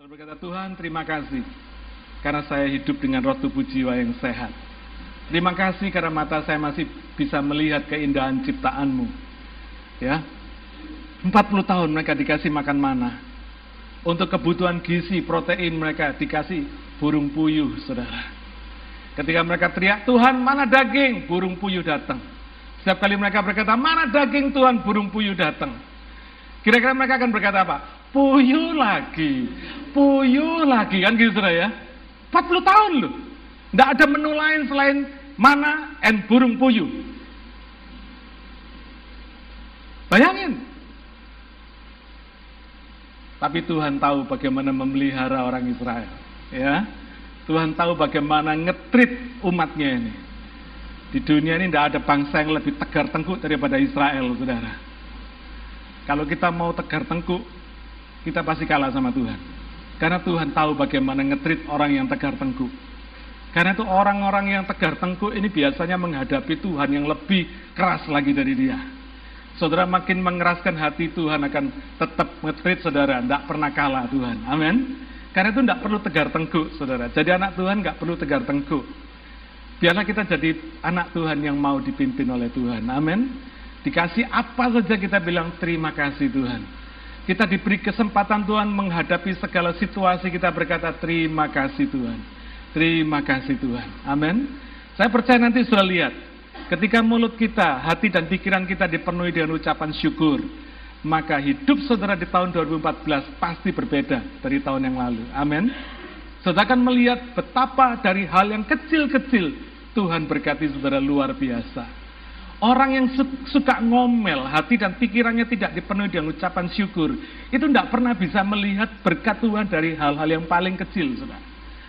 Saya berkata, Tuhan terima kasih karena saya hidup dengan roh tubuh jiwa yang sehat. Terima kasih karena mata saya masih bisa melihat keindahan ciptaanmu. Ya, 40 tahun mereka dikasih makan mana. Untuk kebutuhan gizi, protein mereka dikasih burung puyuh, saudara. Ketika mereka teriak, Tuhan mana daging? Burung puyuh datang. Setiap kali mereka berkata, mana daging Tuhan? Burung puyuh datang. Kira-kira mereka akan berkata apa? Puyuh lagi, puyuh lagi. Kan gitu saudara ya. 40 tahun loh. Tidak ada menu lain selain mana and burung puyuh. Bayangin. Tapi Tuhan tahu bagaimana memelihara orang Israel. Ya, Tuhan tahu bagaimana ngetrit umatnya ini. Di dunia ini tidak ada bangsa yang lebih tegar tengkuk daripada Israel, saudara. Kalau kita mau tegar tengkuk, kita pasti kalah sama Tuhan. Karena Tuhan tahu bagaimana ngetrit orang yang tegar tengkuk. Karena itu orang-orang yang tegar tengkuk ini biasanya menghadapi Tuhan yang lebih keras lagi dari dia. Saudara makin mengeraskan hati Tuhan akan tetap ngetrit saudara, tidak pernah kalah Tuhan. Amin. Karena itu tidak perlu tegar tengkuk saudara. Jadi anak Tuhan nggak perlu tegar tengkuk. Biarlah kita jadi anak Tuhan yang mau dipimpin oleh Tuhan. Amin. Dikasih apa saja kita bilang terima kasih Tuhan. Kita diberi kesempatan Tuhan menghadapi segala situasi kita berkata terima kasih Tuhan. Terima kasih Tuhan. Amin. Saya percaya nanti sudah lihat. Ketika mulut kita, hati dan pikiran kita dipenuhi dengan ucapan syukur. Maka hidup saudara di tahun 2014 pasti berbeda dari tahun yang lalu. Amin. Saudara akan melihat betapa dari hal yang kecil-kecil Tuhan berkati saudara luar biasa. Orang yang suka ngomel, hati dan pikirannya tidak dipenuhi dengan ucapan syukur, itu tidak pernah bisa melihat berkat Tuhan dari hal-hal yang paling kecil, saudara.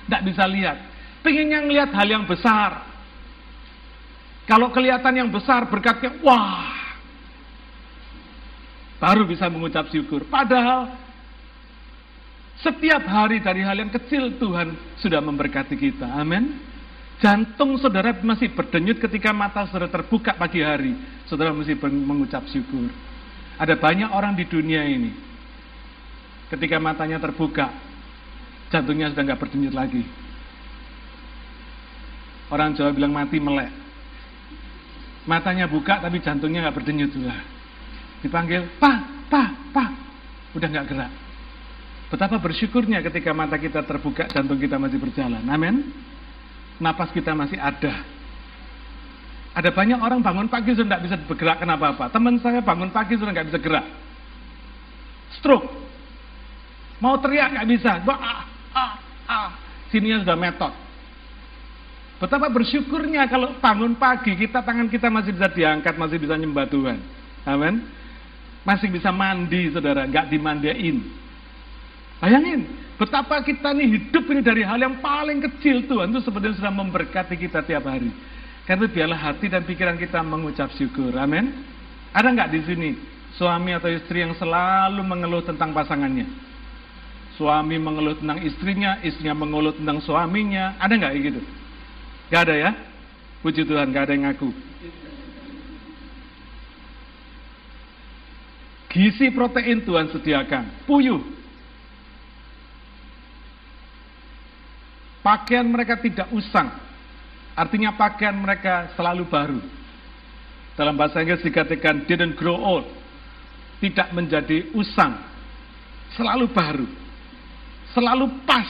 Tidak bisa lihat. Pengennya ngelihat hal yang besar. Kalau kelihatan yang besar berkatnya, wah, baru bisa mengucap syukur. Padahal setiap hari dari hal yang kecil Tuhan sudah memberkati kita. Amin. Jantung saudara masih berdenyut ketika mata saudara terbuka pagi hari. Saudara mesti mengucap syukur. Ada banyak orang di dunia ini. Ketika matanya terbuka, jantungnya sudah nggak berdenyut lagi. Orang Jawa bilang mati melek. Matanya buka tapi jantungnya nggak berdenyut sudah. Dipanggil, pak, pak, pak. Udah nggak gerak. Betapa bersyukurnya ketika mata kita terbuka, jantung kita masih berjalan. Amin napas kita masih ada. Ada banyak orang bangun pagi sudah tidak bisa bergerak kenapa apa. Teman saya bangun pagi sudah nggak bisa gerak. Stroke. Mau teriak nggak bisa. Ah, ah, ah. Sininya sudah metot. Betapa bersyukurnya kalau bangun pagi kita tangan kita masih bisa diangkat, masih bisa nyembah Tuhan. Amin. Masih bisa mandi, saudara, nggak dimandiin. Bayangin, Betapa kita nih hidup ini dari hal yang paling kecil Tuhan itu sebenarnya sudah memberkati kita tiap hari. Karena itu biarlah hati dan pikiran kita mengucap syukur. Amin. Ada nggak di sini suami atau istri yang selalu mengeluh tentang pasangannya? Suami mengeluh tentang istrinya, istrinya mengeluh tentang suaminya. Ada nggak gitu? Gak ada ya? Puji Tuhan, gak ada yang ngaku. Gizi protein Tuhan sediakan. Puyuh, Pakaian mereka tidak usang. Artinya pakaian mereka selalu baru. Dalam bahasa Inggris dikatakan didn't grow old. Tidak menjadi usang. Selalu baru. Selalu pas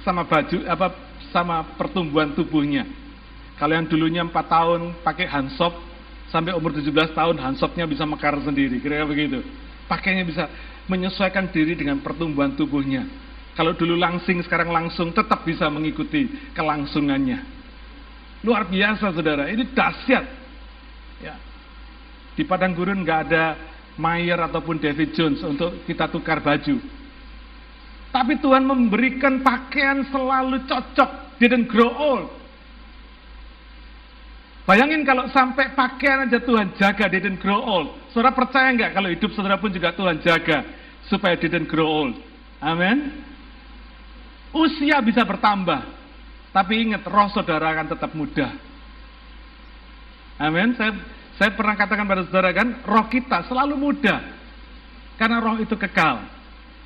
sama baju apa sama pertumbuhan tubuhnya. Kalau yang dulunya 4 tahun pakai hansop sampai umur 17 tahun hansopnya bisa mekar sendiri, kira-kira begitu. Pakainya bisa menyesuaikan diri dengan pertumbuhan tubuhnya. Kalau dulu langsing, sekarang langsung tetap bisa mengikuti kelangsungannya. Luar biasa saudara, ini dahsyat. Ya. Di padang gurun nggak ada Mayer ataupun David Jones untuk kita tukar baju. Tapi Tuhan memberikan pakaian selalu cocok, didn't grow old. Bayangin kalau sampai pakaian aja Tuhan jaga, didn't grow old. Saudara percaya nggak kalau hidup saudara pun juga Tuhan jaga supaya didn't grow old. Amin. Usia bisa bertambah, tapi ingat roh saudara akan tetap muda. Amin. Saya saya pernah katakan pada saudara kan, roh kita selalu muda. Karena roh itu kekal.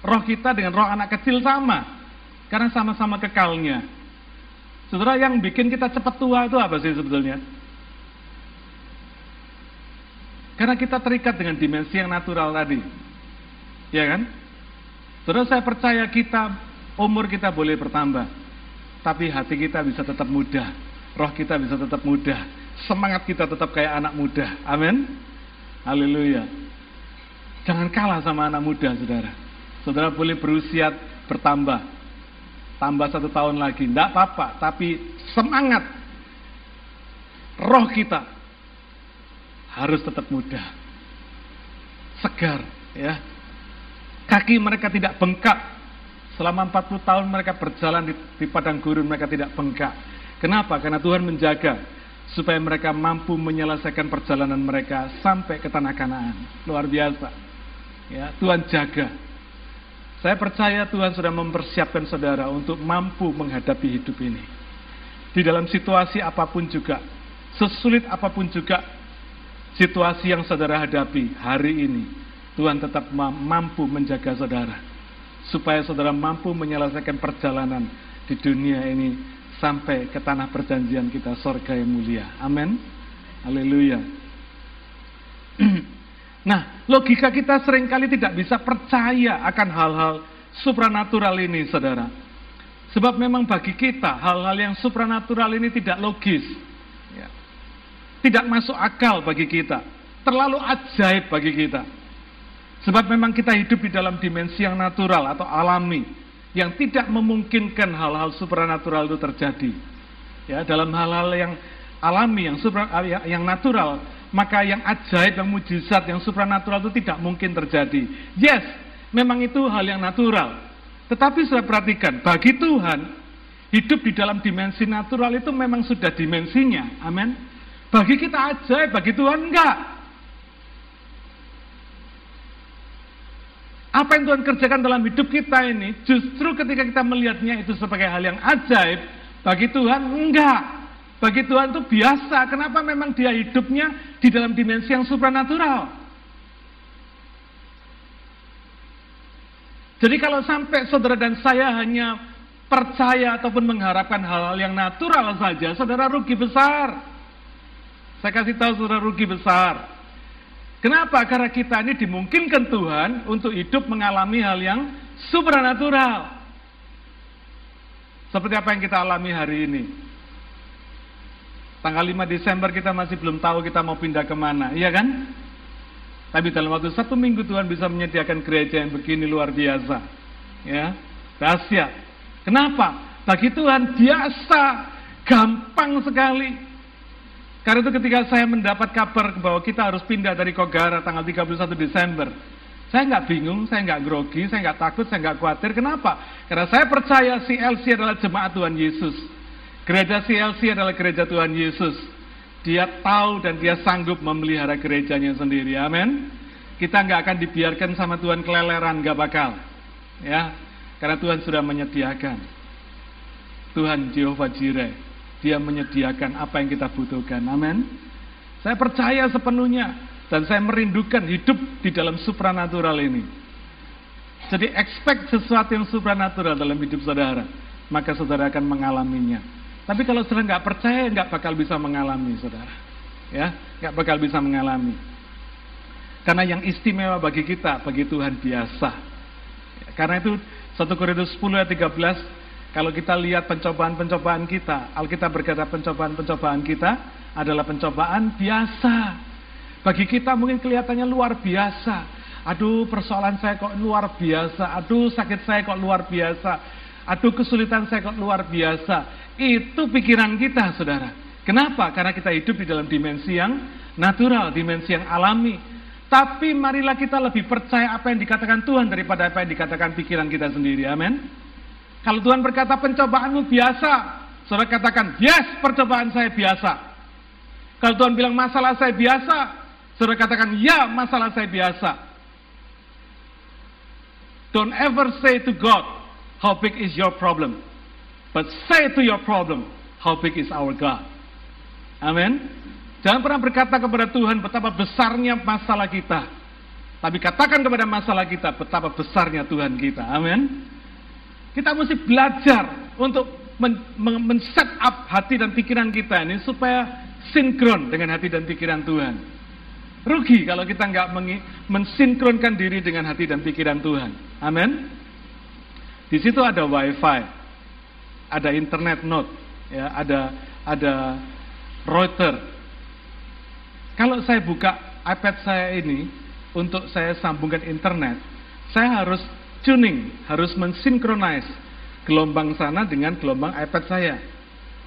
roh kita dengan roh anak kecil sama. Karena sama-sama kekalnya. Saudara yang bikin kita cepat tua itu apa sih sebetulnya? Karena kita terikat dengan dimensi yang natural tadi. Ya kan? Saudara saya percaya kita, umur kita boleh bertambah. Tapi hati kita bisa tetap muda. Roh kita bisa tetap muda. Semangat kita tetap kayak anak muda. Amin. Haleluya. Jangan kalah sama anak muda, saudara. Saudara boleh berusia bertambah. Tambah satu tahun lagi. Tidak apa-apa. Tapi semangat. Roh kita harus tetap muda. Segar, ya. Kaki mereka tidak bengkak. Selama 40 tahun mereka berjalan di, di padang gurun mereka tidak bengkak. Kenapa? Karena Tuhan menjaga supaya mereka mampu menyelesaikan perjalanan mereka sampai ke tanah Kanaan. Luar biasa. Ya, Tuhan jaga. Saya percaya Tuhan sudah mempersiapkan saudara untuk mampu menghadapi hidup ini. Di dalam situasi apa pun juga, sesulit apa pun juga situasi yang saudara hadapi hari ini, Tuhan tetap mampu menjaga saudara. Supaya saudara mampu menyelesaikan perjalanan di dunia ini sampai ke tanah perjanjian kita, sorga yang mulia. Amin. Haleluya. Nah, logika kita sering kali tidak bisa percaya akan hal-hal supranatural ini, saudara. Sebab memang bagi kita, hal-hal yang supranatural ini tidak logis. Ya. Tidak masuk akal bagi kita. Terlalu ajaib bagi kita. Sebab memang kita hidup di dalam dimensi yang natural atau alami. Yang tidak memungkinkan hal-hal supranatural itu terjadi. Ya, dalam hal-hal yang alami, yang, supra, yang natural, maka yang ajaib, yang mujizat, yang supranatural itu tidak mungkin terjadi. Yes, memang itu hal yang natural. Tetapi saya perhatikan, bagi Tuhan, hidup di dalam dimensi natural itu memang sudah dimensinya. Amin. Bagi kita ajaib, bagi Tuhan enggak. Apa yang Tuhan kerjakan dalam hidup kita ini, justru ketika kita melihatnya itu sebagai hal yang ajaib, bagi Tuhan enggak. Bagi Tuhan itu biasa. Kenapa memang dia hidupnya di dalam dimensi yang supranatural? Jadi kalau sampai saudara dan saya hanya percaya ataupun mengharapkan hal-hal yang natural saja, saudara rugi besar. Saya kasih tahu saudara rugi besar. Kenapa? Karena kita ini dimungkinkan Tuhan untuk hidup mengalami hal yang supranatural. Seperti apa yang kita alami hari ini. Tanggal 5 Desember kita masih belum tahu kita mau pindah ke mana, iya kan? Tapi dalam waktu satu minggu Tuhan bisa menyediakan gereja yang begini luar biasa. Ya, rahasia. Kenapa? Bagi Tuhan biasa, gampang sekali. Karena itu ketika saya mendapat kabar bahwa kita harus pindah dari Kogara tanggal 31 Desember, saya nggak bingung, saya nggak grogi, saya nggak takut, saya nggak khawatir. Kenapa? Karena saya percaya si LC adalah jemaat Tuhan Yesus. Gereja CLC adalah gereja Tuhan Yesus. Dia tahu dan dia sanggup memelihara gerejanya sendiri. Amin. Kita nggak akan dibiarkan sama Tuhan keleleran, nggak bakal. Ya, karena Tuhan sudah menyediakan. Tuhan Jehovah Jireh, Dia menyediakan apa yang kita butuhkan. Amin. Saya percaya sepenuhnya dan saya merindukan hidup di dalam supranatural ini. Jadi expect sesuatu yang supranatural dalam hidup saudara, maka saudara akan mengalaminya. Tapi kalau saudara nggak percaya, nggak bakal bisa mengalami, saudara. Ya, nggak bakal bisa mengalami. Karena yang istimewa bagi kita, bagi Tuhan biasa. Karena itu 1 Korintus 10 ayat 13, kalau kita lihat pencobaan-pencobaan kita, Alkitab berkata pencobaan-pencobaan kita adalah pencobaan biasa. Bagi kita mungkin kelihatannya luar biasa. Aduh persoalan saya kok luar biasa. Aduh sakit saya kok luar biasa. Aduh kesulitan saya kok luar biasa. Itu pikiran kita, saudara. Kenapa? Karena kita hidup di dalam dimensi yang natural, dimensi yang alami. Tapi marilah kita lebih percaya apa yang dikatakan Tuhan daripada apa yang dikatakan pikiran kita sendiri. Amin. Kalau Tuhan berkata pencobaanmu biasa, saudara katakan, yes percobaan saya biasa. Kalau Tuhan bilang masalah saya biasa, saudara katakan, ya masalah saya biasa. Don't ever say to God, how big is your problem? But say to your problem, how big is our God? Amin. Jangan pernah berkata kepada Tuhan betapa besarnya masalah kita. Tapi katakan kepada masalah kita betapa besarnya Tuhan kita. Amin. Kita mesti belajar untuk men-set up hati dan pikiran kita ini supaya sinkron dengan hati dan pikiran Tuhan. Rugi kalau kita nggak mensinkronkan diri dengan hati dan pikiran Tuhan. Amin. Di situ ada wifi, ada internet node, ya, ada ada router. Kalau saya buka iPad saya ini untuk saya sambungkan internet, saya harus tuning, harus mensinkronize gelombang sana dengan gelombang iPad saya.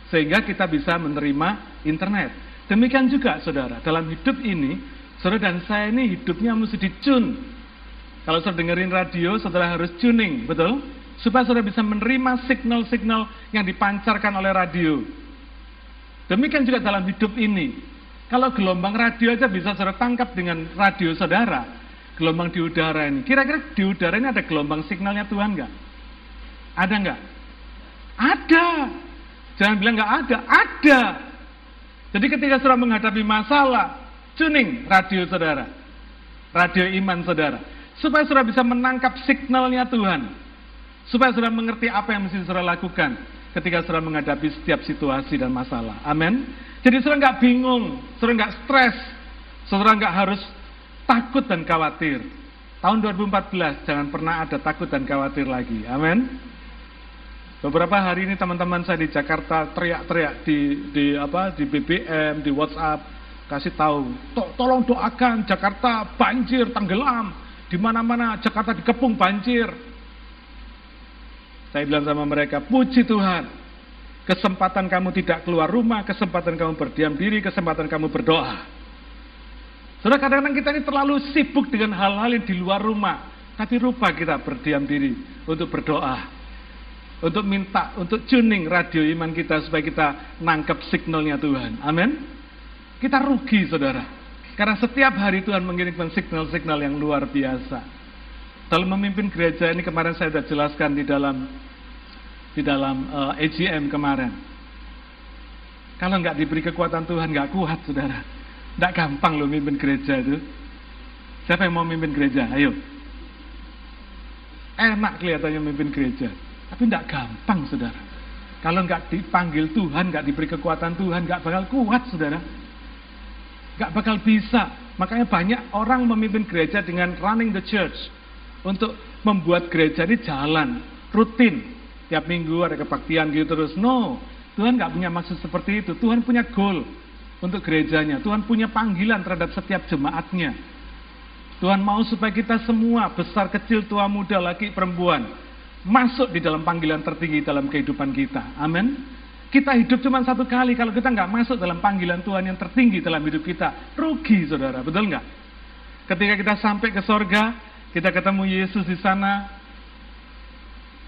Sehingga kita bisa menerima internet. Demikian juga saudara, dalam hidup ini, saudara dan saya ini hidupnya mesti dicun. Kalau saudara dengerin radio, saudara harus tuning, betul? Supaya saudara bisa menerima signal-signal yang dipancarkan oleh radio. Demikian juga dalam hidup ini. Kalau gelombang radio aja bisa saudara tangkap dengan radio saudara, gelombang di udara ini. Kira-kira di udara ini ada gelombang signalnya Tuhan nggak? Ada nggak? Ada. Jangan bilang nggak ada, ada. Jadi ketika saudara menghadapi masalah, tuning radio saudara, radio iman saudara, supaya saudara bisa menangkap signalnya Tuhan, supaya saudara mengerti apa yang mesti saudara lakukan ketika saudara menghadapi setiap situasi dan masalah. Amin. Jadi saudara nggak bingung, saudara nggak stres, saudara nggak harus takut dan khawatir. Tahun 2014 jangan pernah ada takut dan khawatir lagi. Amin. Beberapa hari ini teman-teman saya di Jakarta teriak-teriak di di apa di BBM, di WhatsApp kasih tahu, to, tolong doakan Jakarta banjir tenggelam, di mana-mana Jakarta dikepung banjir. Saya bilang sama mereka, puji Tuhan, kesempatan kamu tidak keluar rumah, kesempatan kamu berdiam diri, kesempatan kamu berdoa. Saudara kadang-kadang kita ini terlalu sibuk dengan hal-hal yang di luar rumah, tapi lupa kita berdiam diri untuk berdoa untuk minta, untuk tuning radio iman kita supaya kita nangkep signalnya Tuhan. Amin. Kita rugi saudara. Karena setiap hari Tuhan mengirimkan signal-signal yang luar biasa. Dalam memimpin gereja ini kemarin saya sudah jelaskan di dalam di dalam uh, eh, AGM kemarin. Kalau nggak diberi kekuatan Tuhan nggak kuat saudara. Nggak gampang loh memimpin gereja itu. Siapa yang mau memimpin gereja? Ayo. Enak kelihatannya memimpin gereja. Tapi tidak gampang, saudara. Kalau nggak dipanggil Tuhan, nggak diberi kekuatan Tuhan, nggak bakal kuat, saudara. Nggak bakal bisa. Makanya banyak orang memimpin gereja dengan running the church. Untuk membuat gereja ini jalan, rutin. Tiap minggu ada kebaktian gitu terus. No, Tuhan nggak punya maksud seperti itu. Tuhan punya goal untuk gerejanya. Tuhan punya panggilan terhadap setiap jemaatnya. Tuhan mau supaya kita semua, besar kecil, tua muda, laki perempuan, masuk di dalam panggilan tertinggi dalam kehidupan kita. Amin. Kita hidup cuma satu kali, kalau kita nggak masuk dalam panggilan Tuhan yang tertinggi dalam hidup kita, rugi saudara, betul nggak? Ketika kita sampai ke sorga, kita ketemu Yesus di sana,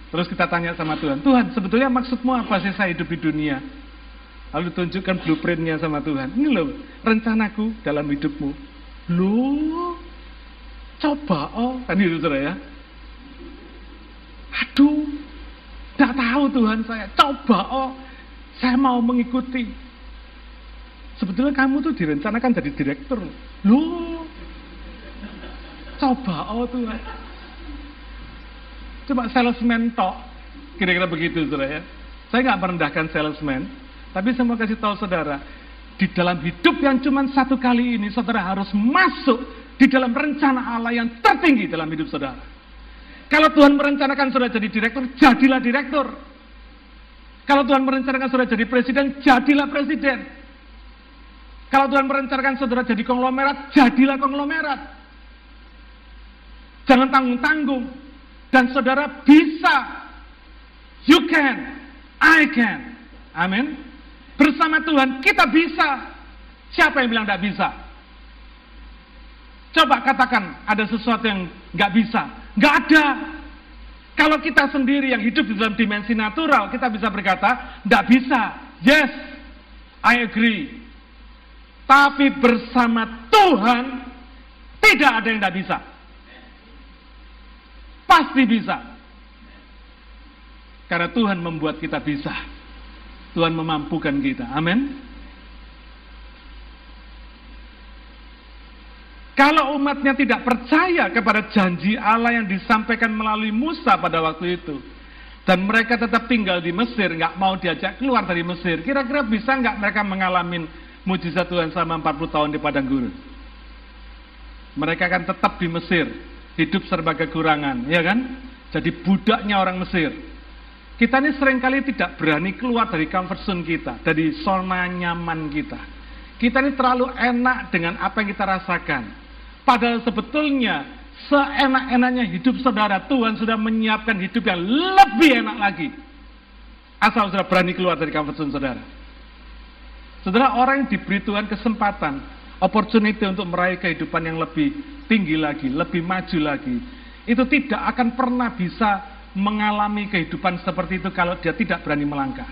terus kita tanya sama Tuhan, Tuhan sebetulnya maksudmu apa sih saya hidup di dunia? Lalu tunjukkan blueprintnya sama Tuhan. Ini loh, rencanaku dalam hidupmu. Loh, coba oh, kan itu saudara ya. Aduh, tidak tahu Tuhan saya. Coba oh, saya mau mengikuti. Sebetulnya kamu tuh direncanakan jadi direktur. Loh, coba oh Tuhan. Cuma salesman tok. Kira-kira begitu saudara ya. Saya nggak merendahkan salesman. Tapi saya mau kasih tahu saudara. Di dalam hidup yang cuma satu kali ini, saudara harus masuk di dalam rencana Allah yang tertinggi dalam hidup saudara. Kalau Tuhan merencanakan saudara jadi direktur, jadilah direktur. Kalau Tuhan merencanakan saudara jadi presiden, jadilah presiden. Kalau Tuhan merencanakan saudara jadi konglomerat, jadilah konglomerat. Jangan tanggung-tanggung. Dan saudara bisa. You can. I can. Amin. Bersama Tuhan kita bisa. Siapa yang bilang tidak bisa? Coba katakan ada sesuatu yang nggak bisa. Nggak ada. Kalau kita sendiri yang hidup di dalam dimensi natural, kita bisa berkata, nggak bisa. Yes, I agree. Tapi bersama Tuhan, tidak ada yang nggak bisa. Pasti bisa. Karena Tuhan membuat kita bisa. Tuhan memampukan kita. Amin. Kalau umatnya tidak percaya kepada janji Allah yang disampaikan melalui Musa pada waktu itu, dan mereka tetap tinggal di Mesir, nggak mau diajak keluar dari Mesir, kira-kira bisa nggak mereka mengalami mujizat Tuhan selama 40 tahun di padang gurun? Mereka akan tetap di Mesir, hidup serba kekurangan, ya kan? Jadi budaknya orang Mesir. Kita ini sering kali tidak berani keluar dari comfort zone kita, dari zona nyaman kita. Kita ini terlalu enak dengan apa yang kita rasakan. Padahal sebetulnya seenak-enaknya hidup saudara, Tuhan sudah menyiapkan hidup yang lebih enak lagi. Asal sudah berani keluar dari comfort zone saudara. Saudara, orang yang diberi Tuhan kesempatan, opportunity untuk meraih kehidupan yang lebih tinggi lagi, lebih maju lagi, itu tidak akan pernah bisa mengalami kehidupan seperti itu kalau dia tidak berani melangkah.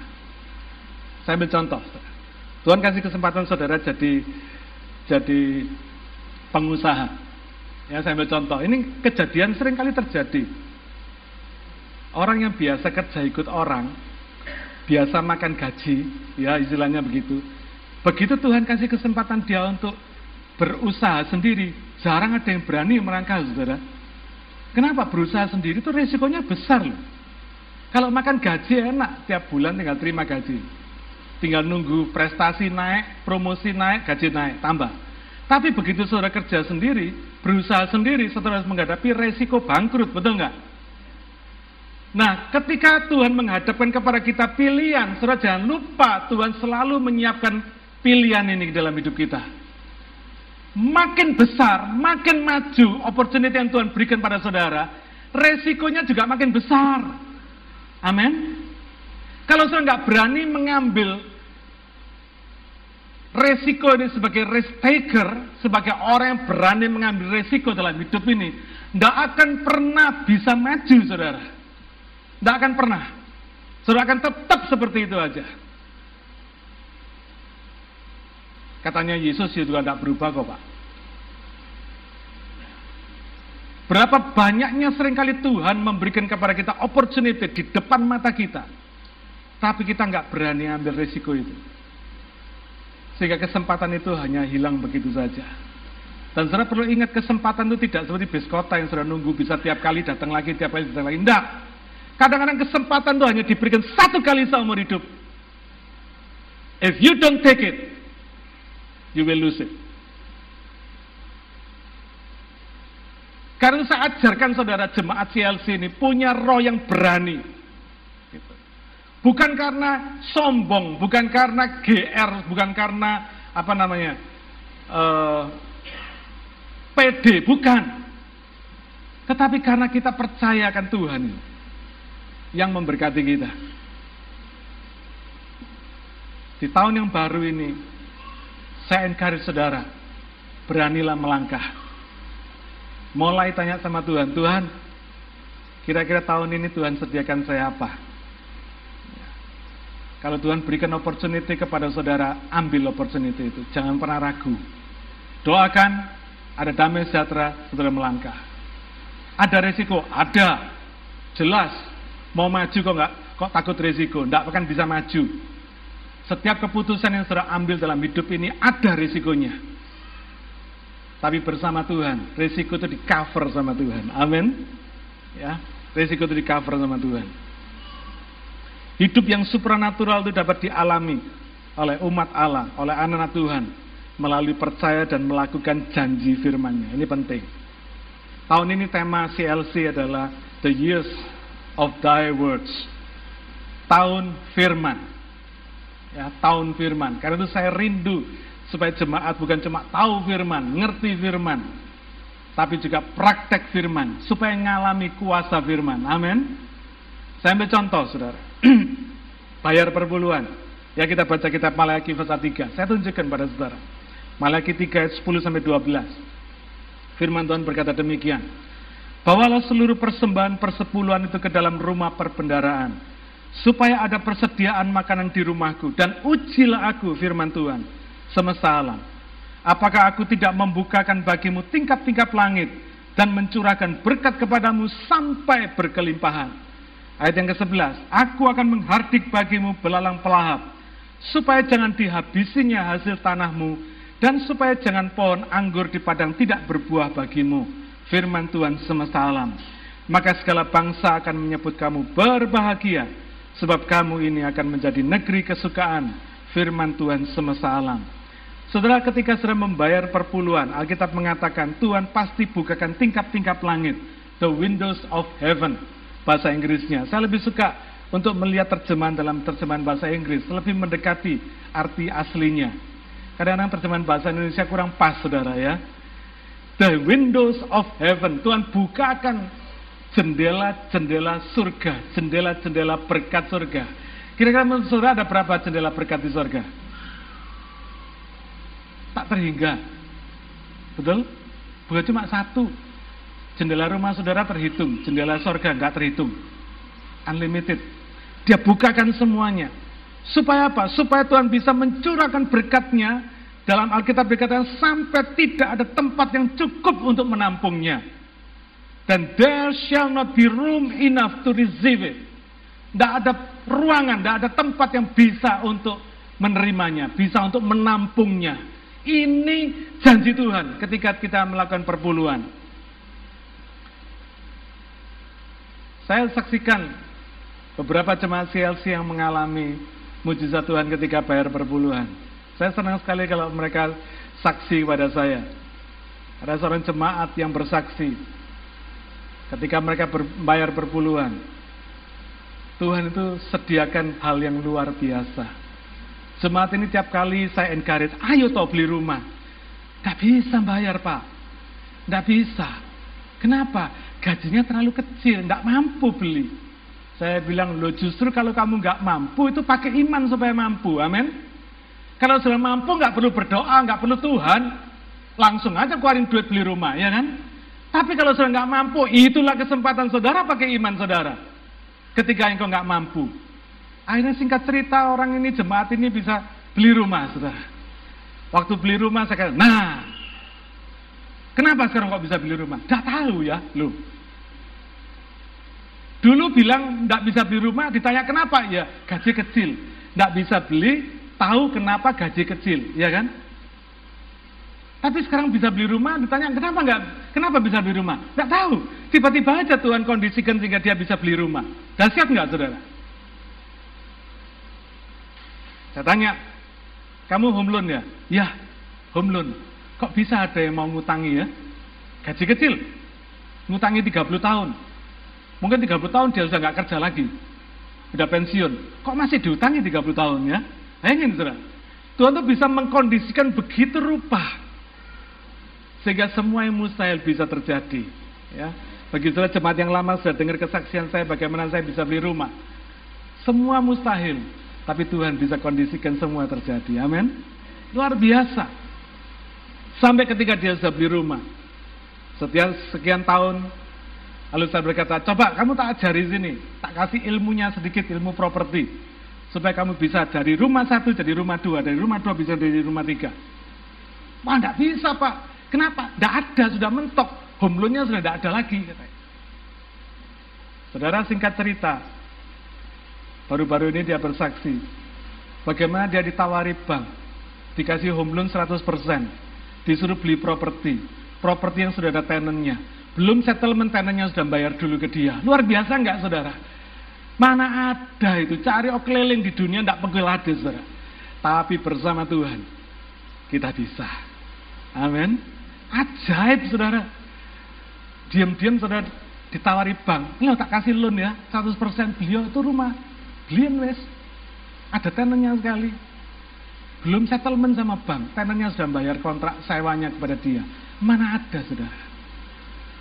Saya ambil contoh. Tuhan kasih kesempatan saudara jadi jadi pengusaha. Ya, saya ambil contoh. Ini kejadian sering kali terjadi. Orang yang biasa kerja ikut orang, biasa makan gaji, ya istilahnya begitu. Begitu Tuhan kasih kesempatan dia untuk berusaha sendiri, jarang ada yang berani melangkah, saudara. Kenapa berusaha sendiri itu resikonya besar loh. Kalau makan gaji enak, tiap bulan tinggal terima gaji. Tinggal nunggu prestasi naik, promosi naik, gaji naik, tambah. Tapi begitu saudara kerja sendiri, berusaha sendiri, saudara menghadapi resiko bangkrut, betul nggak? Nah, ketika Tuhan menghadapkan kepada kita pilihan, saudara jangan lupa Tuhan selalu menyiapkan pilihan ini dalam hidup kita makin besar, makin maju opportunity yang Tuhan berikan pada saudara, resikonya juga makin besar. Amin. Kalau saya nggak berani mengambil resiko ini sebagai risk taker, sebagai orang yang berani mengambil resiko dalam hidup ini, tidak akan pernah bisa maju, saudara. Tidak akan pernah. Saudara akan tetap seperti itu aja. Katanya Yesus juga tidak berubah kok Pak. Berapa banyaknya sering kali Tuhan memberikan kepada kita opportunity di depan mata kita. Tapi kita nggak berani ambil risiko itu. Sehingga kesempatan itu hanya hilang begitu saja. Dan saudara perlu ingat kesempatan itu tidak seperti bis kota yang sudah nunggu bisa tiap kali datang lagi, tiap kali datang lagi. Tidak. Kadang-kadang kesempatan itu hanya diberikan satu kali seumur hidup. If you don't take it, you will lose it. Karena saya ajarkan saudara jemaat CLC ini punya roh yang berani. Gitu. Bukan karena sombong, bukan karena GR, bukan karena apa namanya uh, eh, PD, bukan. Tetapi karena kita percaya akan Tuhan yang memberkati kita. Di tahun yang baru ini, saya encourage saudara, beranilah melangkah. Mulai tanya sama Tuhan, Tuhan, kira-kira tahun ini Tuhan sediakan saya apa? Kalau Tuhan berikan opportunity kepada saudara, ambil opportunity itu. Jangan pernah ragu. Doakan, ada damai sejahtera, saudara melangkah. Ada resiko? Ada. Jelas. Mau maju kok nggak? Kok takut resiko? Nggak akan bisa maju. Setiap keputusan yang saudara ambil dalam hidup ini ada risikonya. Tapi bersama Tuhan, risiko itu di cover sama Tuhan. Amin. Ya, risiko itu di cover sama Tuhan. Hidup yang supranatural itu dapat dialami oleh umat Allah, oleh anak-anak Tuhan melalui percaya dan melakukan janji firman-Nya. Ini penting. Tahun ini tema CLC adalah The Years of Thy Words. Tahun firman ya, tahun firman. Karena itu saya rindu supaya jemaat bukan cuma tahu firman, ngerti firman, tapi juga praktek firman, supaya ngalami kuasa firman. Amin. Saya ambil contoh, saudara. Bayar perpuluhan. Ya kita baca kitab Malaki pasal 3. Saya tunjukkan pada saudara. Malaki 3 ayat 10 sampai 12. Firman Tuhan berkata demikian. Bawalah seluruh persembahan persepuluhan itu ke dalam rumah perbendaraan supaya ada persediaan makanan di rumahku dan ujilah aku firman Tuhan semesta alam. Apakah aku tidak membukakan bagimu tingkap-tingkap langit dan mencurahkan berkat kepadamu sampai berkelimpahan. Ayat yang ke-11, aku akan menghardik bagimu belalang pelahap, supaya jangan dihabisinya hasil tanahmu Dan supaya jangan pohon anggur di padang tidak berbuah bagimu. Firman Tuhan semesta alam. Maka segala bangsa akan menyebut kamu berbahagia. Sebab kamu ini akan menjadi negeri kesukaan. Firman Tuhan semesta alam. Saudara ketika sudah membayar perpuluhan, Alkitab mengatakan Tuhan pasti bukakan tingkap-tingkap langit. The windows of heaven. Bahasa Inggrisnya. Saya lebih suka untuk melihat terjemahan dalam terjemahan bahasa Inggris. Lebih mendekati arti aslinya. Kadang-kadang terjemahan bahasa Indonesia kurang pas, saudara ya. The windows of heaven. Tuhan bukakan jendela-jendela surga, jendela-jendela berkat surga. Kira-kira menurut saudara ada berapa jendela berkat di surga? Tak terhingga. Betul? Bukan cuma satu. Jendela rumah saudara terhitung, jendela surga nggak terhitung. Unlimited. Dia bukakan semuanya. Supaya apa? Supaya Tuhan bisa mencurahkan berkatnya dalam Alkitab dikatakan sampai tidak ada tempat yang cukup untuk menampungnya. Dan there shall not be room enough to receive it. Tidak ada ruangan, tidak ada tempat yang bisa untuk menerimanya, bisa untuk menampungnya. Ini janji Tuhan ketika kita melakukan perpuluhan. Saya saksikan beberapa jemaat CLC yang mengalami mujizat Tuhan ketika bayar perpuluhan. Saya senang sekali kalau mereka saksi pada saya. Ada seorang jemaat yang bersaksi ketika mereka bayar perpuluhan. Tuhan itu sediakan hal yang luar biasa. Jemaat ini tiap kali saya encourage, ayo toh beli rumah. Gak bisa bayar pak. Gak bisa. Kenapa? Gajinya terlalu kecil, gak mampu beli. Saya bilang, lo justru kalau kamu nggak mampu itu pakai iman supaya mampu, amin. Kalau sudah mampu nggak perlu berdoa, nggak perlu Tuhan, langsung aja keluarin duit beli rumah, ya kan? Tapi kalau sudah nggak mampu, itulah kesempatan saudara pakai iman saudara. Ketika engkau nggak mampu. Akhirnya singkat cerita orang ini, jemaat ini bisa beli rumah, saudara. Waktu beli rumah saya kata, nah, kenapa sekarang kok bisa beli rumah? Gak tahu ya, loh. Dulu bilang tidak bisa beli rumah, ditanya kenapa? Ya gaji kecil. Tidak bisa beli, tahu kenapa gaji kecil, ya kan? Tapi sekarang bisa beli rumah, ditanya kenapa nggak? Kenapa bisa beli rumah? Nggak tahu. Tiba-tiba aja Tuhan kondisikan sehingga dia bisa beli rumah. Dahsyat nggak, saudara? Saya tanya, kamu home loan ya? Ya, home loan. Kok bisa ada yang mau ngutangi ya? Gaji kecil, ngutangi 30 tahun. Mungkin 30 tahun dia sudah nggak kerja lagi. Sudah pensiun. Kok masih diutangi 30 tahun ya? Ingin saudara. Tuhan tuh bisa mengkondisikan begitu rupa. Sehingga semua yang mustahil bisa terjadi. Ya. Bagi saudara jemaat yang lama sudah dengar kesaksian saya bagaimana saya bisa beli rumah. Semua mustahil. Tapi Tuhan bisa kondisikan semua terjadi. Amin. Luar biasa. Sampai ketika dia sudah beli rumah. Setiap sekian tahun Lalu saya berkata, coba kamu tak ajari sini, tak kasih ilmunya sedikit, ilmu properti. Supaya kamu bisa dari rumah satu jadi rumah dua, dari rumah dua bisa jadi rumah tiga. Wah, enggak bisa pak. Kenapa? Enggak ada, sudah mentok. Home sudah enggak ada lagi. Katanya. Saudara singkat cerita, baru-baru ini dia bersaksi. Bagaimana dia ditawari bank, dikasih home loan 100%, disuruh beli properti, properti yang sudah ada tenannya, belum settlement tenannya sudah bayar dulu ke dia. Luar biasa enggak saudara? Mana ada itu, cari keliling di dunia enggak pegel ada saudara. Tapi bersama Tuhan, kita bisa. Amin. Ajaib saudara. Diam-diam saudara ditawari bank. Lo tak kasih loan ya, 100% beliau itu rumah. Beliin wes. Ada tenannya sekali. Belum settlement sama bank, tenannya sudah bayar kontrak sewanya kepada dia. Mana ada saudara?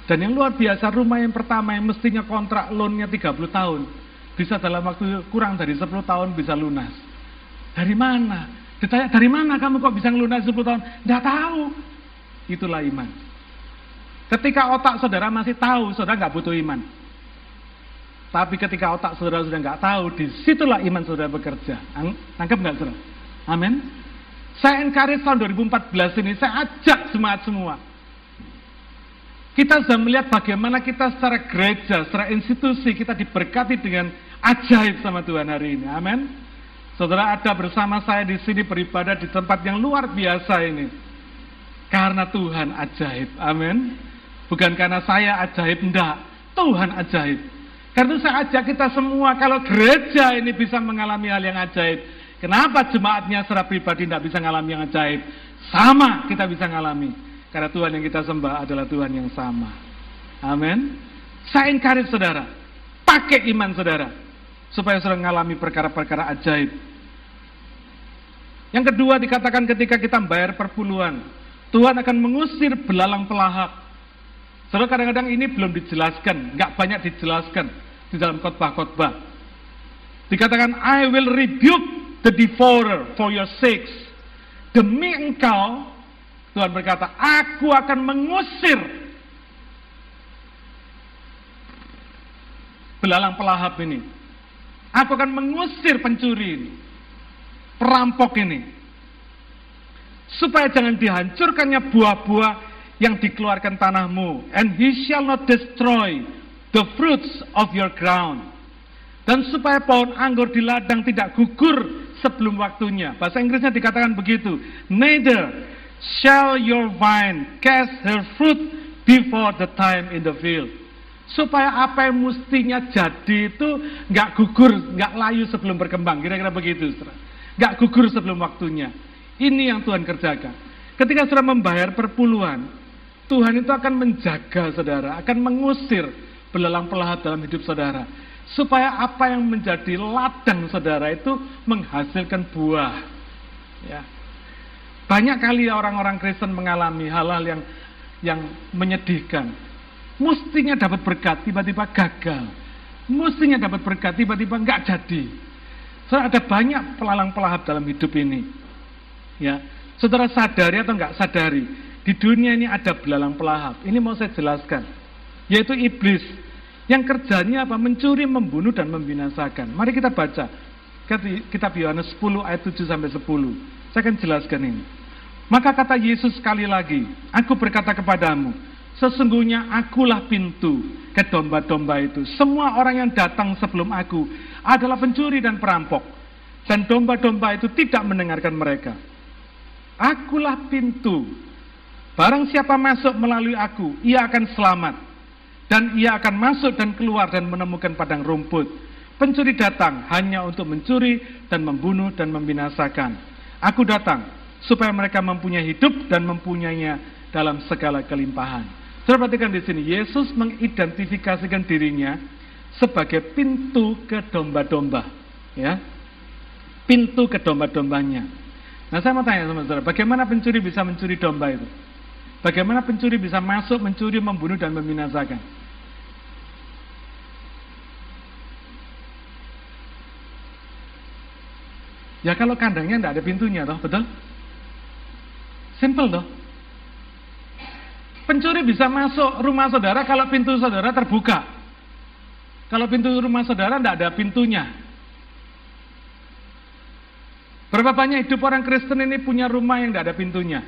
Dan yang luar biasa rumah yang pertama yang mestinya kontrak loannya 30 tahun. Bisa dalam waktu kurang dari 10 tahun bisa lunas. Dari mana? Ditanya dari mana kamu kok bisa lunas 10 tahun? Tidak tahu. Itulah iman. Ketika otak saudara masih tahu, saudara nggak butuh iman. Tapi ketika otak saudara sudah nggak tahu, di situlah iman saudara bekerja. Nangkep nggak saudara? Amin. Saya encourage tahun 2014 ini, saya ajak semangat semua kita sudah melihat bagaimana kita secara gereja, secara institusi, kita diberkati dengan ajaib sama Tuhan hari ini. Amin. Saudara ada bersama saya di sini beribadah di tempat yang luar biasa ini. Karena Tuhan ajaib. Amin. Bukan karena saya ajaib, enggak. Tuhan ajaib. Karena itu saya ajak kita semua, kalau gereja ini bisa mengalami hal yang ajaib, kenapa jemaatnya secara pribadi tidak bisa mengalami yang ajaib? Sama kita bisa mengalami. Karena Tuhan yang kita sembah adalah Tuhan yang sama. Amin. Saya encourage saudara, pakai iman saudara, supaya saudara mengalami perkara-perkara ajaib. Yang kedua dikatakan ketika kita bayar perpuluhan, Tuhan akan mengusir belalang pelahap. Saudara kadang-kadang ini belum dijelaskan, nggak banyak dijelaskan di dalam khotbah-khotbah. Dikatakan, I will rebuke the devourer for your sakes. Demi engkau, Tuhan berkata, aku akan mengusir belalang pelahap ini. Aku akan mengusir pencuri ini, perampok ini. Supaya jangan dihancurkannya buah-buah yang dikeluarkan tanahmu. And he shall not destroy the fruits of your ground. Dan supaya pohon anggur di ladang tidak gugur sebelum waktunya. Bahasa Inggrisnya dikatakan begitu. Neither shall your vine cast her fruit before the time in the field. Supaya apa yang mestinya jadi itu nggak gugur, nggak layu sebelum berkembang. Kira-kira begitu, Nggak gugur sebelum waktunya. Ini yang Tuhan kerjakan. Ketika saudara membayar perpuluhan, Tuhan itu akan menjaga saudara, akan mengusir belalang pelahat dalam hidup saudara. Supaya apa yang menjadi ladang saudara itu menghasilkan buah. Ya. Banyak kali orang-orang Kristen mengalami hal-hal yang yang menyedihkan. Mestinya dapat berkat, tiba-tiba gagal. Mestinya dapat berkat, tiba-tiba nggak jadi. Saudara ada banyak pelalang pelahap dalam hidup ini. Ya, saudara sadari atau nggak sadari, di dunia ini ada belalang pelahap. Ini mau saya jelaskan, yaitu iblis yang kerjanya apa? Mencuri, membunuh, dan membinasakan. Mari kita baca. Kitab Yohanes 10 ayat 7 sampai 10. Saya akan jelaskan ini. Maka kata Yesus sekali lagi, Aku berkata kepadamu, Sesungguhnya akulah pintu ke domba-domba itu. Semua orang yang datang sebelum aku adalah pencuri dan perampok. Dan domba-domba itu tidak mendengarkan mereka. Akulah pintu. Barang siapa masuk melalui aku, ia akan selamat dan ia akan masuk dan keluar dan menemukan padang rumput. Pencuri datang hanya untuk mencuri dan membunuh dan membinasakan. Aku datang supaya mereka mempunyai hidup dan mempunyainya dalam segala kelimpahan. Saya perhatikan di sini, Yesus mengidentifikasikan dirinya sebagai pintu ke domba-domba. Ya, pintu ke domba-dombanya. Nah saya mau tanya sama saudara, bagaimana pencuri bisa mencuri domba itu? Bagaimana pencuri bisa masuk, mencuri, membunuh, dan membinasakan? Ya kalau kandangnya tidak ada pintunya, toh, betul? Simple toh. Pencuri bisa masuk rumah saudara kalau pintu saudara terbuka. Kalau pintu rumah saudara tidak ada pintunya. Berapa banyak hidup orang Kristen ini punya rumah yang tidak ada pintunya?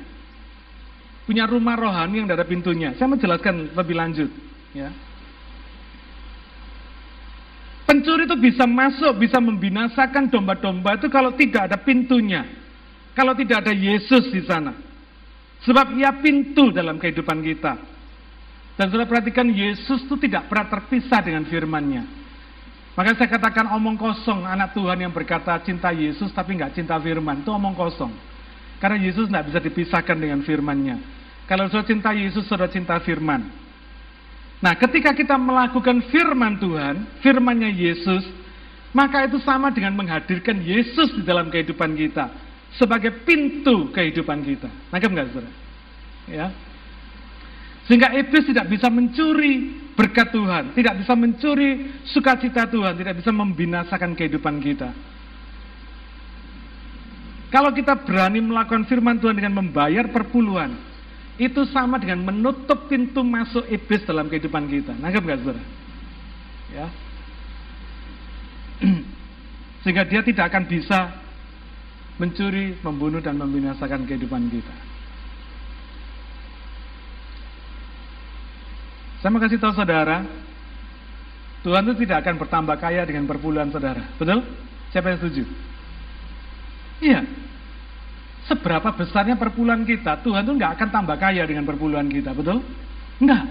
punya rumah rohani yang tidak ada pintunya. Saya menjelaskan lebih lanjut. Ya. Pencuri itu bisa masuk, bisa membinasakan domba-domba itu kalau tidak ada pintunya. Kalau tidak ada Yesus di sana. Sebab ia pintu dalam kehidupan kita. Dan sudah perhatikan Yesus itu tidak pernah terpisah dengan firmannya. Maka saya katakan omong kosong anak Tuhan yang berkata cinta Yesus tapi nggak cinta firman. Itu omong kosong. Karena Yesus nggak bisa dipisahkan dengan firmannya. Kalau saudara cinta Yesus, saudara cinta firman. Nah, ketika kita melakukan firman Tuhan, firmannya Yesus, maka itu sama dengan menghadirkan Yesus di dalam kehidupan kita sebagai pintu kehidupan kita. Nangkep nggak saudara? Ya. Sehingga iblis tidak bisa mencuri berkat Tuhan, tidak bisa mencuri sukacita Tuhan, tidak bisa membinasakan kehidupan kita. Kalau kita berani melakukan firman Tuhan dengan membayar perpuluhan, itu sama dengan menutup pintu masuk iblis dalam kehidupan kita. Nangkep nggak saudara? Ya. Sehingga dia tidak akan bisa mencuri, membunuh, dan membinasakan kehidupan kita. Saya mau kasih tahu saudara, Tuhan itu tidak akan bertambah kaya dengan perpuluhan saudara. Betul? Siapa yang setuju? Iya. seberapa besarnya perpuluhan kita, Tuhan tuh nggak akan tambah kaya dengan perpuluhan kita, betul? Enggak.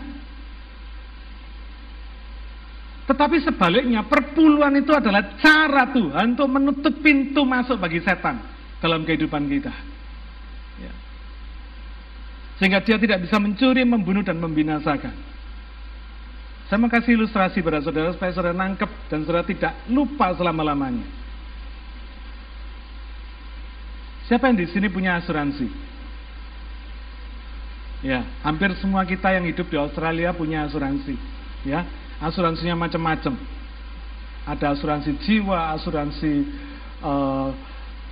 Tetapi sebaliknya, perpuluhan itu adalah cara Tuhan untuk menutup pintu masuk bagi setan dalam kehidupan kita. Ya. Sehingga dia tidak bisa mencuri, membunuh, dan membinasakan. Saya mau kasih ilustrasi pada saudara supaya saudara nangkep dan saudara tidak lupa selama-lamanya. Siapa yang di sini punya asuransi? Ya, hampir semua kita yang hidup di Australia punya asuransi. Ya, asuransinya macam-macam. Ada asuransi jiwa, asuransi uh,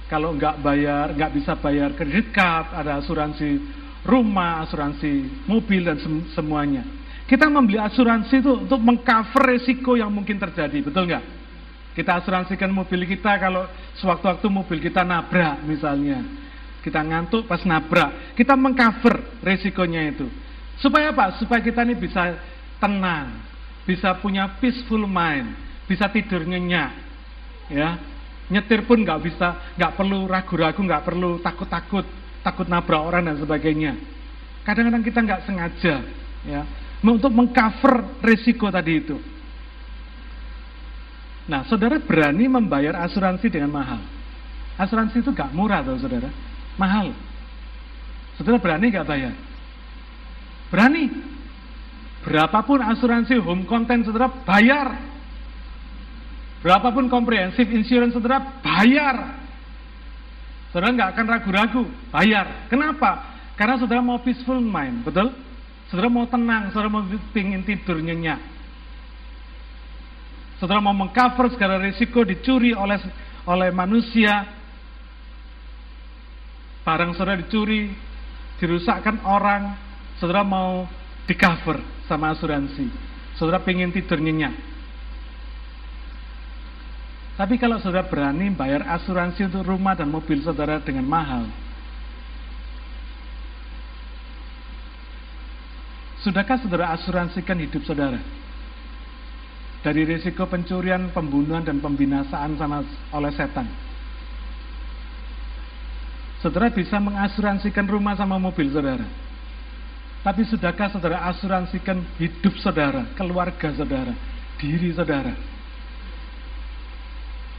kalau nggak bayar, nggak bisa bayar kredit card, ada asuransi rumah, asuransi mobil dan sem semuanya. Kita membeli asuransi itu untuk mengcover resiko yang mungkin terjadi, betul nggak? Kita asuransikan mobil kita kalau sewaktu-waktu mobil kita nabrak misalnya. Kita ngantuk pas nabrak. Kita mengcover resikonya itu. Supaya apa? Supaya kita ini bisa tenang. Bisa punya peaceful mind. Bisa tidur nyenyak. Ya, nyetir pun nggak bisa, nggak perlu ragu-ragu, nggak perlu takut-takut, takut nabrak orang dan sebagainya. Kadang-kadang kita nggak sengaja, ya, untuk mengcover resiko tadi itu. Nah, saudara berani membayar asuransi dengan mahal. Asuransi itu gak murah tuh saudara, mahal. Saudara berani gak bayar? Berani. Berapapun asuransi home content saudara bayar. Berapapun comprehensive insurance saudara bayar. Saudara nggak akan ragu-ragu, bayar. Kenapa? Karena saudara mau peaceful mind, betul? Saudara mau tenang, saudara mau pingin tidur nyenyak. Saudara mau mengcover segala risiko dicuri oleh oleh manusia. Barang saudara dicuri, dirusakkan orang, saudara mau di cover sama asuransi. Saudara pengen tidur nyenyak. Tapi kalau saudara berani bayar asuransi untuk rumah dan mobil saudara dengan mahal, sudahkah saudara asuransikan hidup saudara? dari risiko pencurian, pembunuhan dan pembinasaan sama oleh setan. Saudara bisa mengasuransikan rumah sama mobil saudara. Tapi sudahkah saudara asuransikan hidup saudara, keluarga saudara, diri saudara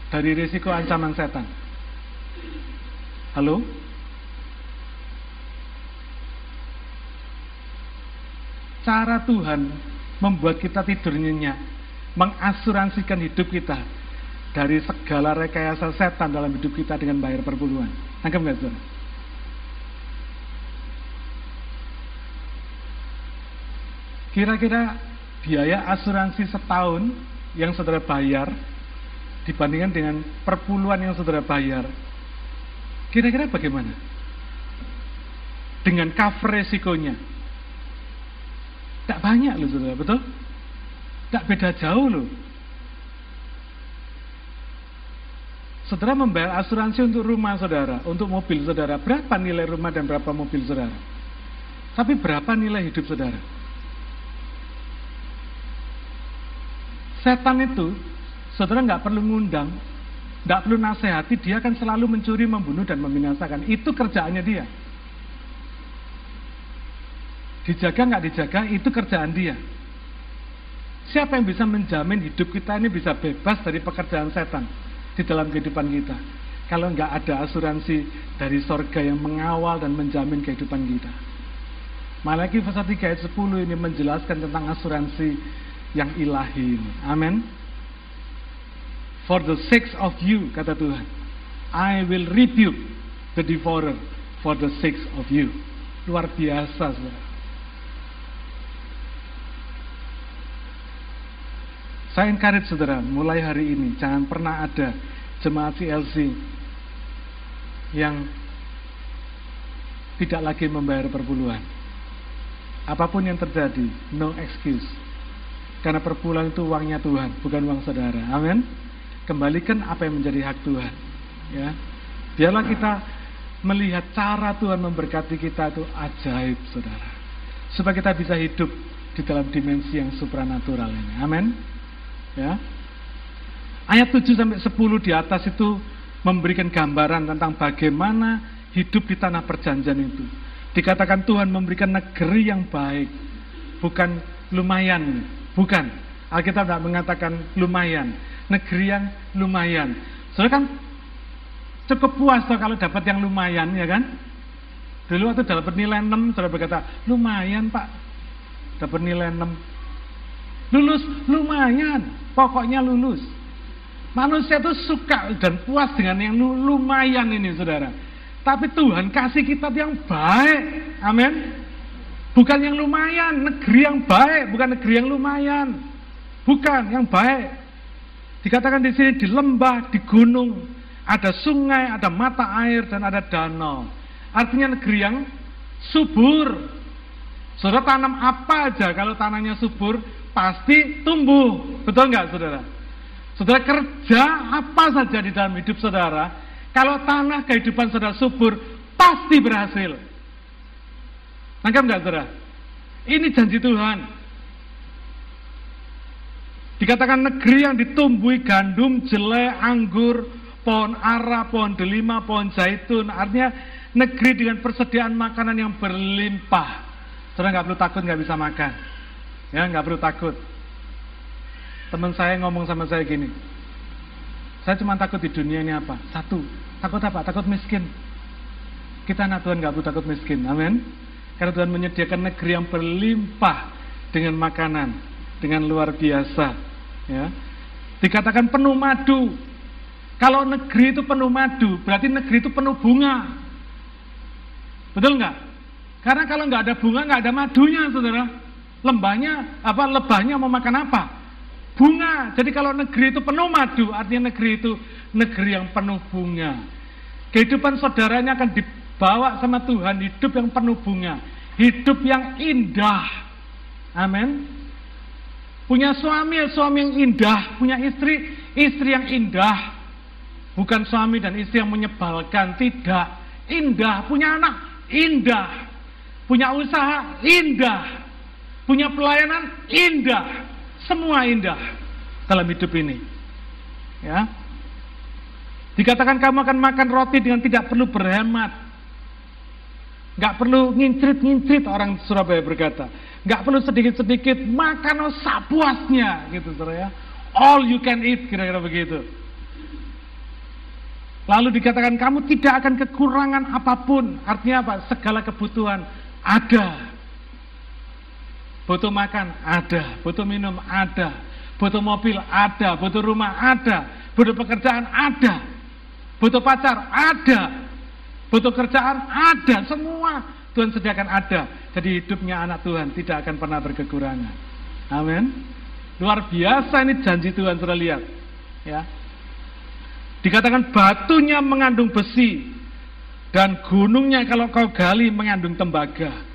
dari risiko ancaman setan? Halo? Cara Tuhan membuat kita tidur nyenyak mengasuransikan hidup kita dari segala rekayasa setan dalam hidup kita dengan bayar perpuluhan. Anggap nggak saudara? Kira-kira biaya asuransi setahun yang saudara bayar dibandingkan dengan perpuluhan yang saudara bayar, kira-kira bagaimana? Dengan cover resikonya. Tak banyak loh saudara, betul? Tak beda jauh loh. Saudara membayar asuransi untuk rumah saudara, untuk mobil saudara. Berapa nilai rumah dan berapa mobil saudara? Tapi berapa nilai hidup saudara? Setan itu, saudara nggak perlu ngundang, nggak perlu nasihati, dia akan selalu mencuri, membunuh, dan membinasakan. Itu kerjaannya dia. Dijaga nggak dijaga, itu kerjaan dia. Siapa yang bisa menjamin hidup kita ini bisa bebas dari pekerjaan setan di dalam kehidupan kita? Kalau nggak ada asuransi dari sorga yang mengawal dan menjamin kehidupan kita. Malaki pasal 3 ayat 10 ini menjelaskan tentang asuransi yang ilahi ini. Amin. For the sake of you, kata Tuhan, I will rebuke the devourer for the sake of you. Luar biasa, saudara. Saya encourage saudara, mulai hari ini jangan pernah ada jemaat CLC yang tidak lagi membayar perpuluhan. Apa pun yang terjadi, no excuse. Karena perpuluhan itu uangnya Tuhan, bukan uang saudara. Amin. Kembalikan apa yang menjadi hak Tuhan. Ya. Biarlah kita melihat cara Tuhan memberkati kita itu ajaib, saudara. Supaya kita bisa hidup di dalam dimensi yang supranatural ini. Amin. Ya. Ayat 7 sampai 10 di atas itu memberikan gambaran tentang bagaimana hidup di tanah perjanjian itu. Dikatakan Tuhan memberikan negeri yang baik, bukan lumayan, bukan. Alkitab tidak mengatakan lumayan, negeri yang lumayan. Soalnya kan cukup puas tuh kalau dapat yang lumayan, ya kan? Dulu waktu dapat nilai 6, saudara berkata, lumayan pak, dapat nilai 6. Lulus, lumayan, pokoknya lulus. Manusia itu suka dan puas dengan yang lumayan ini saudara. Tapi Tuhan kasih kita yang baik. Amin. Bukan yang lumayan, negeri yang baik, bukan negeri yang lumayan. Bukan yang baik. Dikatakan di sini di lembah, di gunung, ada sungai, ada mata air dan ada danau. Artinya negeri yang subur. Saudara tanam apa aja kalau tanahnya subur pasti tumbuh. Betul nggak saudara? Saudara kerja apa saja di dalam hidup saudara kalau tanah kehidupan saudara subur, pasti berhasil. Nangkap nggak saudara? Ini janji Tuhan. Dikatakan negeri yang ditumbuhi gandum, jelai, anggur, pohon ara, pohon delima, pohon zaitun. Artinya negeri dengan persediaan makanan yang berlimpah. Saudara nggak perlu takut nggak bisa makan. Ya nggak perlu takut. Teman saya ngomong sama saya gini, saya cuma takut di dunia ini apa? Satu, takut apa? Takut miskin. Kita anak Tuhan nggak perlu takut miskin, amin. Karena Tuhan menyediakan negeri yang berlimpah dengan makanan, dengan luar biasa. Ya. Dikatakan penuh madu. Kalau negeri itu penuh madu, berarti negeri itu penuh bunga. Betul nggak? Karena kalau nggak ada bunga, nggak ada madunya, saudara. Lembahnya, apa lebahnya mau makan apa? bunga. Jadi kalau negeri itu penuh madu, artinya negeri itu negeri yang penuh bunga. Kehidupan saudaranya akan dibawa sama Tuhan, hidup yang penuh bunga, hidup yang indah. Amin. Punya suami, suami yang indah, punya istri, istri yang indah. Bukan suami dan istri yang menyebalkan, tidak. Indah, punya anak, indah. Punya usaha, indah. Punya pelayanan, indah semua indah dalam hidup ini. Ya. Dikatakan kamu akan makan roti dengan tidak perlu berhemat. Gak perlu ngincrit-ngincrit orang Surabaya berkata. Gak perlu sedikit-sedikit makan sapuasnya gitu saudara ya. All you can eat kira-kira begitu. Lalu dikatakan kamu tidak akan kekurangan apa pun. Artinya apa? Segala kebutuhan ada Butuh makan? Ada. Butuh minum? Ada. Butuh mobil? Ada. Butuh rumah? Ada. Butuh pekerjaan? Ada. Butuh pacar? Ada. Butuh kerjaan? Ada. Semua Tuhan sediakan ada. Jadi hidupnya anak Tuhan tidak akan pernah berkekurangan. Amin. Luar biasa ini janji Tuhan sudah lihat. Ya. Dikatakan batunya mengandung besi dan gunungnya kalau kau gali mengandung tembaga.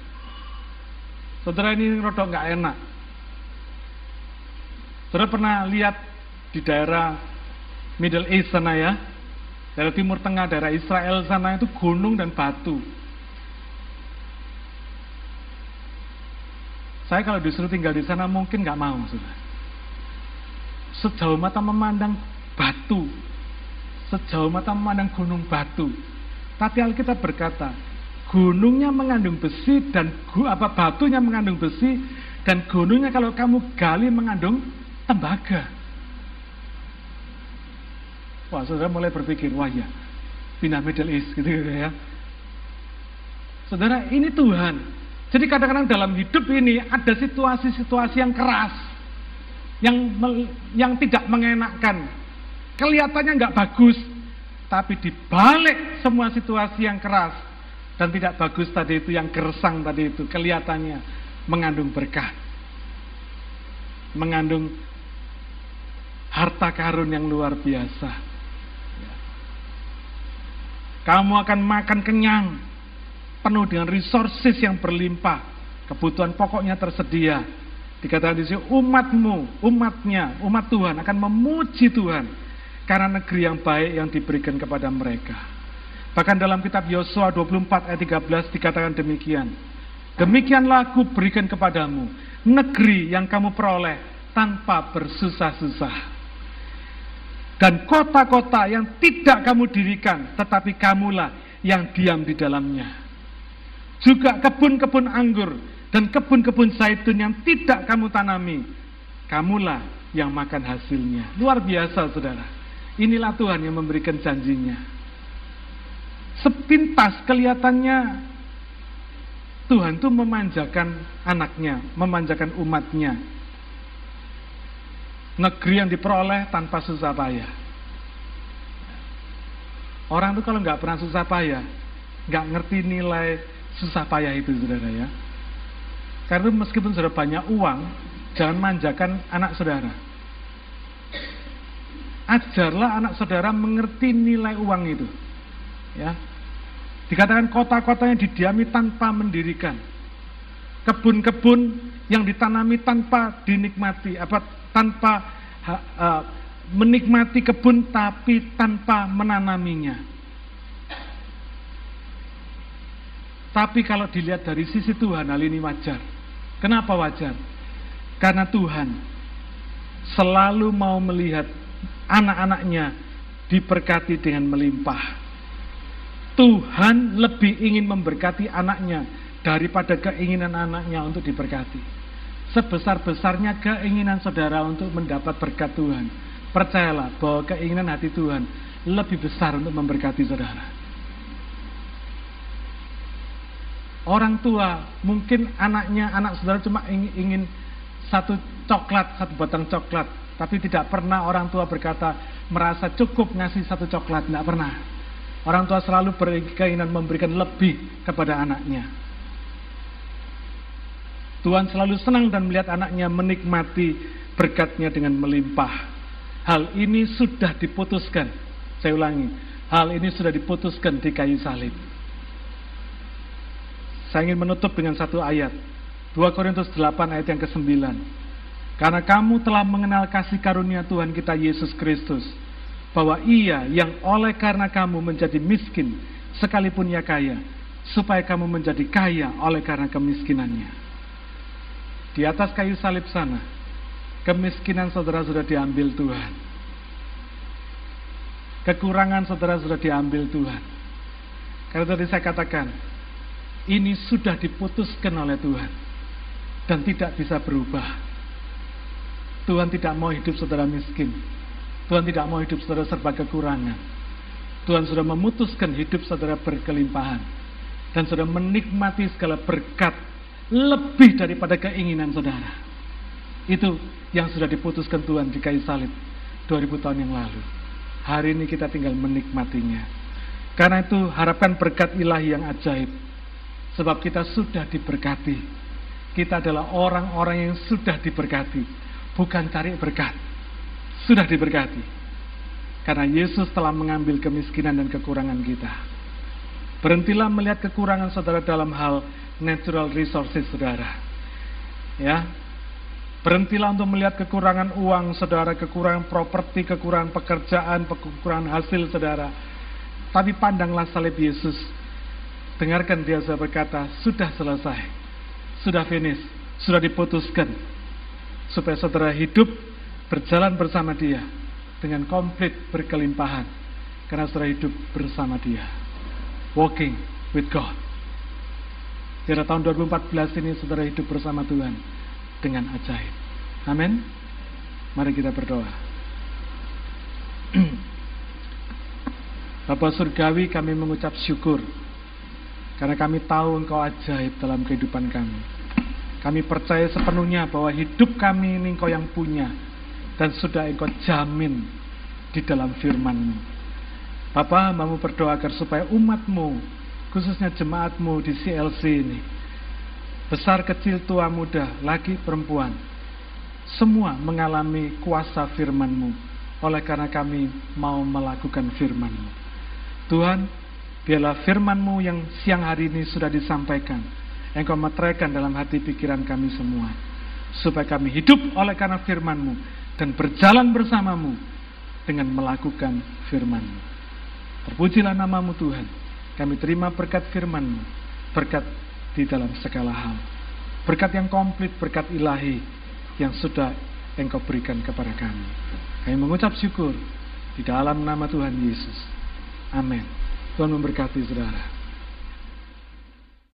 Saudara ini rodok nggak enak. Saudara pernah lihat di daerah Middle East sana ya, daerah Timur Tengah, daerah Israel sana itu gunung dan batu. Saya kalau disuruh tinggal di sana mungkin nggak mau, saudara. Sejauh mata memandang batu, sejauh mata memandang gunung batu. Tapi Alkitab berkata, gunungnya mengandung besi dan gu, apa batunya mengandung besi dan gunungnya kalau kamu gali mengandung tembaga. Wah, saudara mulai berpikir, wah ya, pindah Middle East gitu, gitu ya. Saudara, ini Tuhan. Jadi kadang-kadang dalam hidup ini ada situasi-situasi yang keras, yang yang tidak mengenakkan, kelihatannya nggak bagus, tapi di balik semua situasi yang keras, dan tidak bagus tadi itu yang gersang tadi itu kelihatannya mengandung berkah. Mengandung harta karun yang luar biasa. Kamu akan makan kenyang penuh dengan resources yang berlimpah. Kebutuhan pokoknya tersedia. Dikatakan di sini umatmu umatnya umat Tuhan akan memuji Tuhan karena negeri yang baik yang diberikan kepada mereka Bahkan dalam kitab Yosua 24 ayat 13 dikatakan demikian. Demikianlah aku berikan kepadamu negeri yang kamu peroleh tanpa bersusah-susah. Dan kota-kota yang tidak kamu dirikan, tetapi kamulah yang diam di dalamnya. Juga kebun-kebun anggur dan kebun-kebun zaitun yang tidak kamu tanami, kamulah yang makan hasilnya. Luar biasa saudara. Inilah Tuhan yang memberikan janjinya. Sepintas kelihatannya Tuhan itu memanjakan anaknya, memanjakan umatnya. Negeri yang diperoleh tanpa susah payah. Orang itu kalau nggak pernah susah payah, nggak ngerti nilai susah payah itu, saudara ya. Karena meskipun sudah banyak uang, jangan manjakan anak saudara. Ajarlah anak saudara mengerti nilai uang itu. Ya, Dikatakan kota-kota yang didiami tanpa mendirikan. Kebun-kebun yang ditanami tanpa dinikmati, apa tanpa uh, menikmati kebun tapi tanpa menanaminya. Tapi kalau dilihat dari sisi Tuhan hal ini wajar. Kenapa wajar? Karena Tuhan selalu mau melihat anak-anaknya diberkati dengan melimpah. Tuhan lebih ingin memberkati anaknya daripada keinginan anaknya untuk diberkati. Sebesar-besarnya keinginan saudara untuk mendapat berkat Tuhan. Percayalah bahwa keinginan hati Tuhan lebih besar untuk memberkati saudara. Orang tua mungkin anaknya, anak saudara cuma ingin, ingin satu coklat, satu batang coklat. Tapi tidak pernah orang tua berkata merasa cukup ngasih satu coklat, tidak pernah. Orang tua selalu berkeinginan memberikan lebih kepada anaknya. Tuhan selalu senang dan melihat anaknya menikmati berkatnya dengan melimpah. Hal ini sudah diputuskan. Saya ulangi, hal ini sudah diputuskan di kayu salib. Saya ingin menutup dengan satu ayat. 2 Korintus 8 ayat yang ke-9. Karena kamu telah mengenal kasih karunia Tuhan kita Yesus Kristus bahwa ia yang oleh karena kamu menjadi miskin sekalipun ia kaya, supaya kamu menjadi kaya oleh karena kemiskinannya. Di atas kayu salib sana, kemiskinan saudara sudah diambil Tuhan. Kekurangan saudara sudah diambil Tuhan. Karena tadi saya katakan, ini sudah diputuskan oleh Tuhan dan tidak bisa berubah. Tuhan tidak mau hidup saudara miskin. Tuhan tidak mau hidup saudara serba kekurangan. Tuhan sudah memutuskan hidup saudara berkelimpahan. Dan sudah menikmati segala berkat lebih daripada keinginan saudara. Itu yang sudah diputuskan Tuhan di kayu salib 2000 tahun yang lalu. Hari ini kita tinggal menikmatinya. Karena itu harapkan berkat ilahi yang ajaib. Sebab kita sudah diberkati. Kita adalah orang-orang yang sudah diberkati. Bukan cari berkat sudah diberkati. Karena Yesus telah mengambil kemiskinan dan kekurangan kita. Berhentilah melihat kekurangan saudara dalam hal natural resources saudara. Ya. Berhentilah untuk melihat kekurangan uang saudara, kekurangan properti, kekurangan pekerjaan, kekurangan hasil saudara. Tapi pandanglah salib Yesus. Dengarkan dia berkata, sudah selesai. Sudah finish. Sudah diputuskan. Supaya saudara hidup berjalan bersama dia dengan komplit berkelimpahan karena sudah hidup bersama dia. Walking with God. Kira tahun 2014 ini saudara hidup bersama Tuhan dengan ajaib. Amin. Mari kita berdoa. Bapak Surgawi kami mengucap syukur karena kami tahu engkau ajaib dalam kehidupan kami. Kami percaya sepenuhnya bahwa hidup kami ini engkau yang punya dan sudah engkau jamin di dalam firman-Mu. Bapak, mau berdoa agar supaya umatmu, khususnya jemaatmu di CLC ini, besar kecil tua muda, laki perempuan, semua mengalami kuasa firman-Mu, oleh karena kami mau melakukan firman-Mu. Tuhan, biarlah firman-Mu yang siang hari ini sudah disampaikan, Engkau meteraikan dalam hati pikiran kami semua, supaya kami hidup oleh karena firman-Mu, dan berjalan bersamamu dengan melakukan firman-Mu. Terpujilah namamu Tuhan. Kami terima berkat firman-Mu, berkat di dalam segala hal. Berkat yang komplit, berkat ilahi yang sudah Engkau berikan kepada kami. Kami mengucap syukur di dalam nama Tuhan Yesus. Amin. Tuhan memberkati saudara.